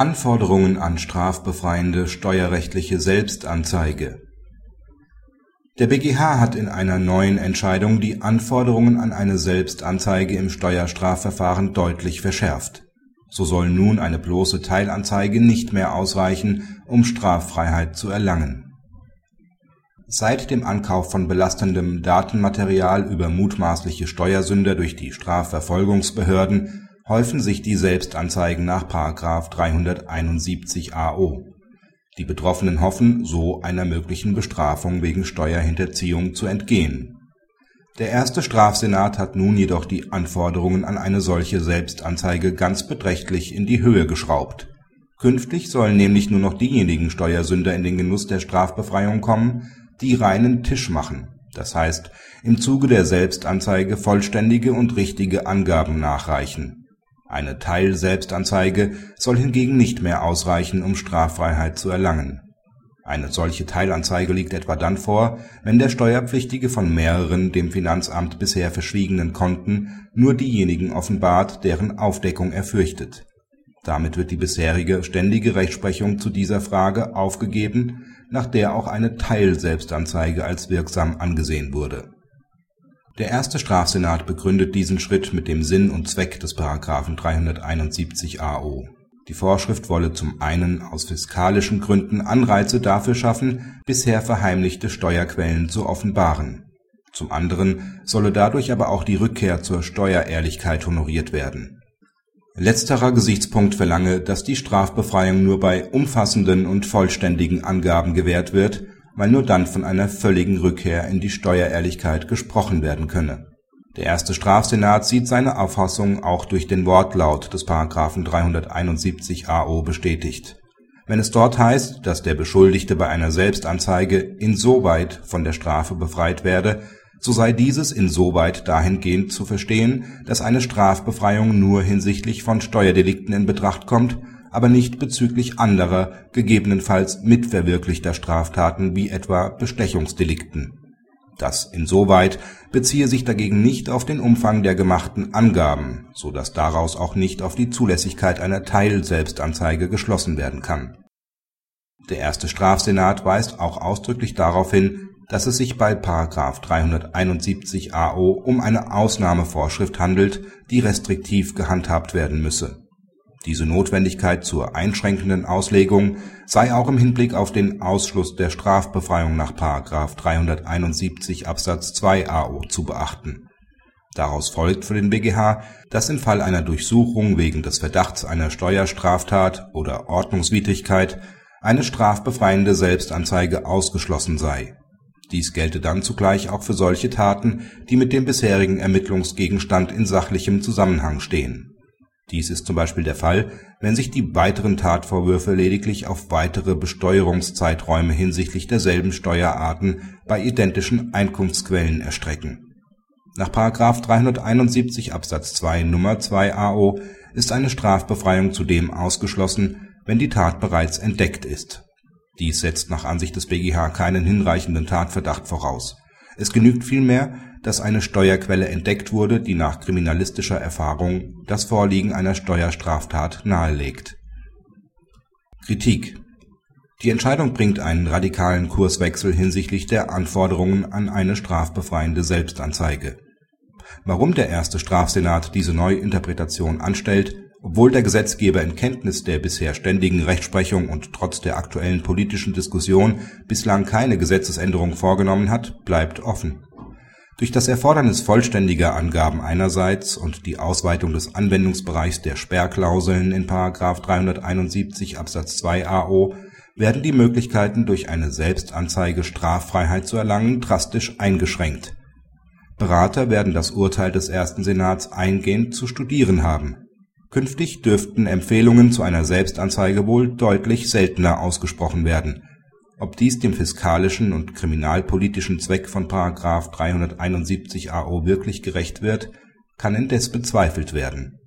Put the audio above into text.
Anforderungen an strafbefreiende steuerrechtliche Selbstanzeige Der BgH hat in einer neuen Entscheidung die Anforderungen an eine Selbstanzeige im Steuerstrafverfahren deutlich verschärft. So soll nun eine bloße Teilanzeige nicht mehr ausreichen, um Straffreiheit zu erlangen. Seit dem Ankauf von belastendem Datenmaterial über mutmaßliche Steuersünder durch die Strafverfolgungsbehörden häufen sich die Selbstanzeigen nach § 371 AO. Die Betroffenen hoffen, so einer möglichen Bestrafung wegen Steuerhinterziehung zu entgehen. Der erste Strafsenat hat nun jedoch die Anforderungen an eine solche Selbstanzeige ganz beträchtlich in die Höhe geschraubt. Künftig sollen nämlich nur noch diejenigen Steuersünder in den Genuss der Strafbefreiung kommen, die reinen Tisch machen, das heißt im Zuge der Selbstanzeige vollständige und richtige Angaben nachreichen eine Teilselbstanzeige soll hingegen nicht mehr ausreichen, um Straffreiheit zu erlangen. Eine solche Teilanzeige liegt etwa dann vor, wenn der Steuerpflichtige von mehreren dem Finanzamt bisher verschwiegenen Konten nur diejenigen offenbart, deren Aufdeckung er fürchtet. Damit wird die bisherige ständige Rechtsprechung zu dieser Frage aufgegeben, nach der auch eine Teilselbstanzeige als wirksam angesehen wurde der erste Strafsenat begründet diesen Schritt mit dem Sinn und Zweck des § 371 AO. Die Vorschrift wolle zum einen aus fiskalischen Gründen Anreize dafür schaffen, bisher verheimlichte Steuerquellen zu offenbaren. Zum anderen solle dadurch aber auch die Rückkehr zur Steuerehrlichkeit honoriert werden. Letzterer Gesichtspunkt verlange, dass die Strafbefreiung nur bei umfassenden und vollständigen Angaben gewährt wird weil nur dann von einer völligen Rückkehr in die Steuerehrlichkeit gesprochen werden könne. Der erste Strafsenat sieht seine Auffassung auch durch den Wortlaut des § 371 AO bestätigt. Wenn es dort heißt, dass der Beschuldigte bei einer Selbstanzeige insoweit von der Strafe befreit werde, so sei dieses insoweit dahingehend zu verstehen, dass eine Strafbefreiung nur hinsichtlich von Steuerdelikten in Betracht kommt aber nicht bezüglich anderer, gegebenenfalls mitverwirklichter Straftaten wie etwa Bestechungsdelikten. Das insoweit beziehe sich dagegen nicht auf den Umfang der gemachten Angaben, so dass daraus auch nicht auf die Zulässigkeit einer Teilselbstanzeige geschlossen werden kann. Der erste Strafsenat weist auch ausdrücklich darauf hin, dass es sich bei § 371 AO um eine Ausnahmevorschrift handelt, die restriktiv gehandhabt werden müsse diese Notwendigkeit zur einschränkenden Auslegung sei auch im Hinblick auf den Ausschluss der Strafbefreiung nach § 371 Absatz 2 AO zu beachten. Daraus folgt für den BgH, dass im Fall einer Durchsuchung wegen des Verdachts einer Steuerstraftat oder Ordnungswidrigkeit eine strafbefreiende Selbstanzeige ausgeschlossen sei. Dies gelte dann zugleich auch für solche Taten, die mit dem bisherigen Ermittlungsgegenstand in sachlichem Zusammenhang stehen dies ist zum Beispiel der Fall, wenn sich die weiteren Tatvorwürfe lediglich auf weitere Besteuerungszeiträume hinsichtlich derselben Steuerarten bei identischen Einkunftsquellen erstrecken. Nach § 371 Absatz 2 Nr. 2 AO ist eine Strafbefreiung zudem ausgeschlossen, wenn die Tat bereits entdeckt ist. Dies setzt nach Ansicht des BgH keinen hinreichenden Tatverdacht voraus. Es genügt vielmehr dass eine Steuerquelle entdeckt wurde, die nach kriminalistischer Erfahrung das Vorliegen einer Steuerstraftat nahelegt. Kritik Die Entscheidung bringt einen radikalen Kurswechsel hinsichtlich der Anforderungen an eine strafbefreiende Selbstanzeige. Warum der erste Strafsenat diese Neuinterpretation anstellt, obwohl der Gesetzgeber in Kenntnis der bisher ständigen Rechtsprechung und trotz der aktuellen politischen Diskussion bislang keine Gesetzesänderung vorgenommen hat, bleibt offen durch das Erfordernis vollständiger Angaben einerseits und die Ausweitung des Anwendungsbereichs der Sperrklauseln in § 371 Absatz 2 AO werden die Möglichkeiten durch eine Selbstanzeige Straffreiheit zu erlangen drastisch eingeschränkt. Berater werden das Urteil des ersten Senats eingehend zu studieren haben. Künftig dürften Empfehlungen zu einer Selbstanzeige wohl deutlich seltener ausgesprochen werden. Ob dies dem fiskalischen und kriminalpolitischen Zweck von § 371 AO wirklich gerecht wird, kann indes bezweifelt werden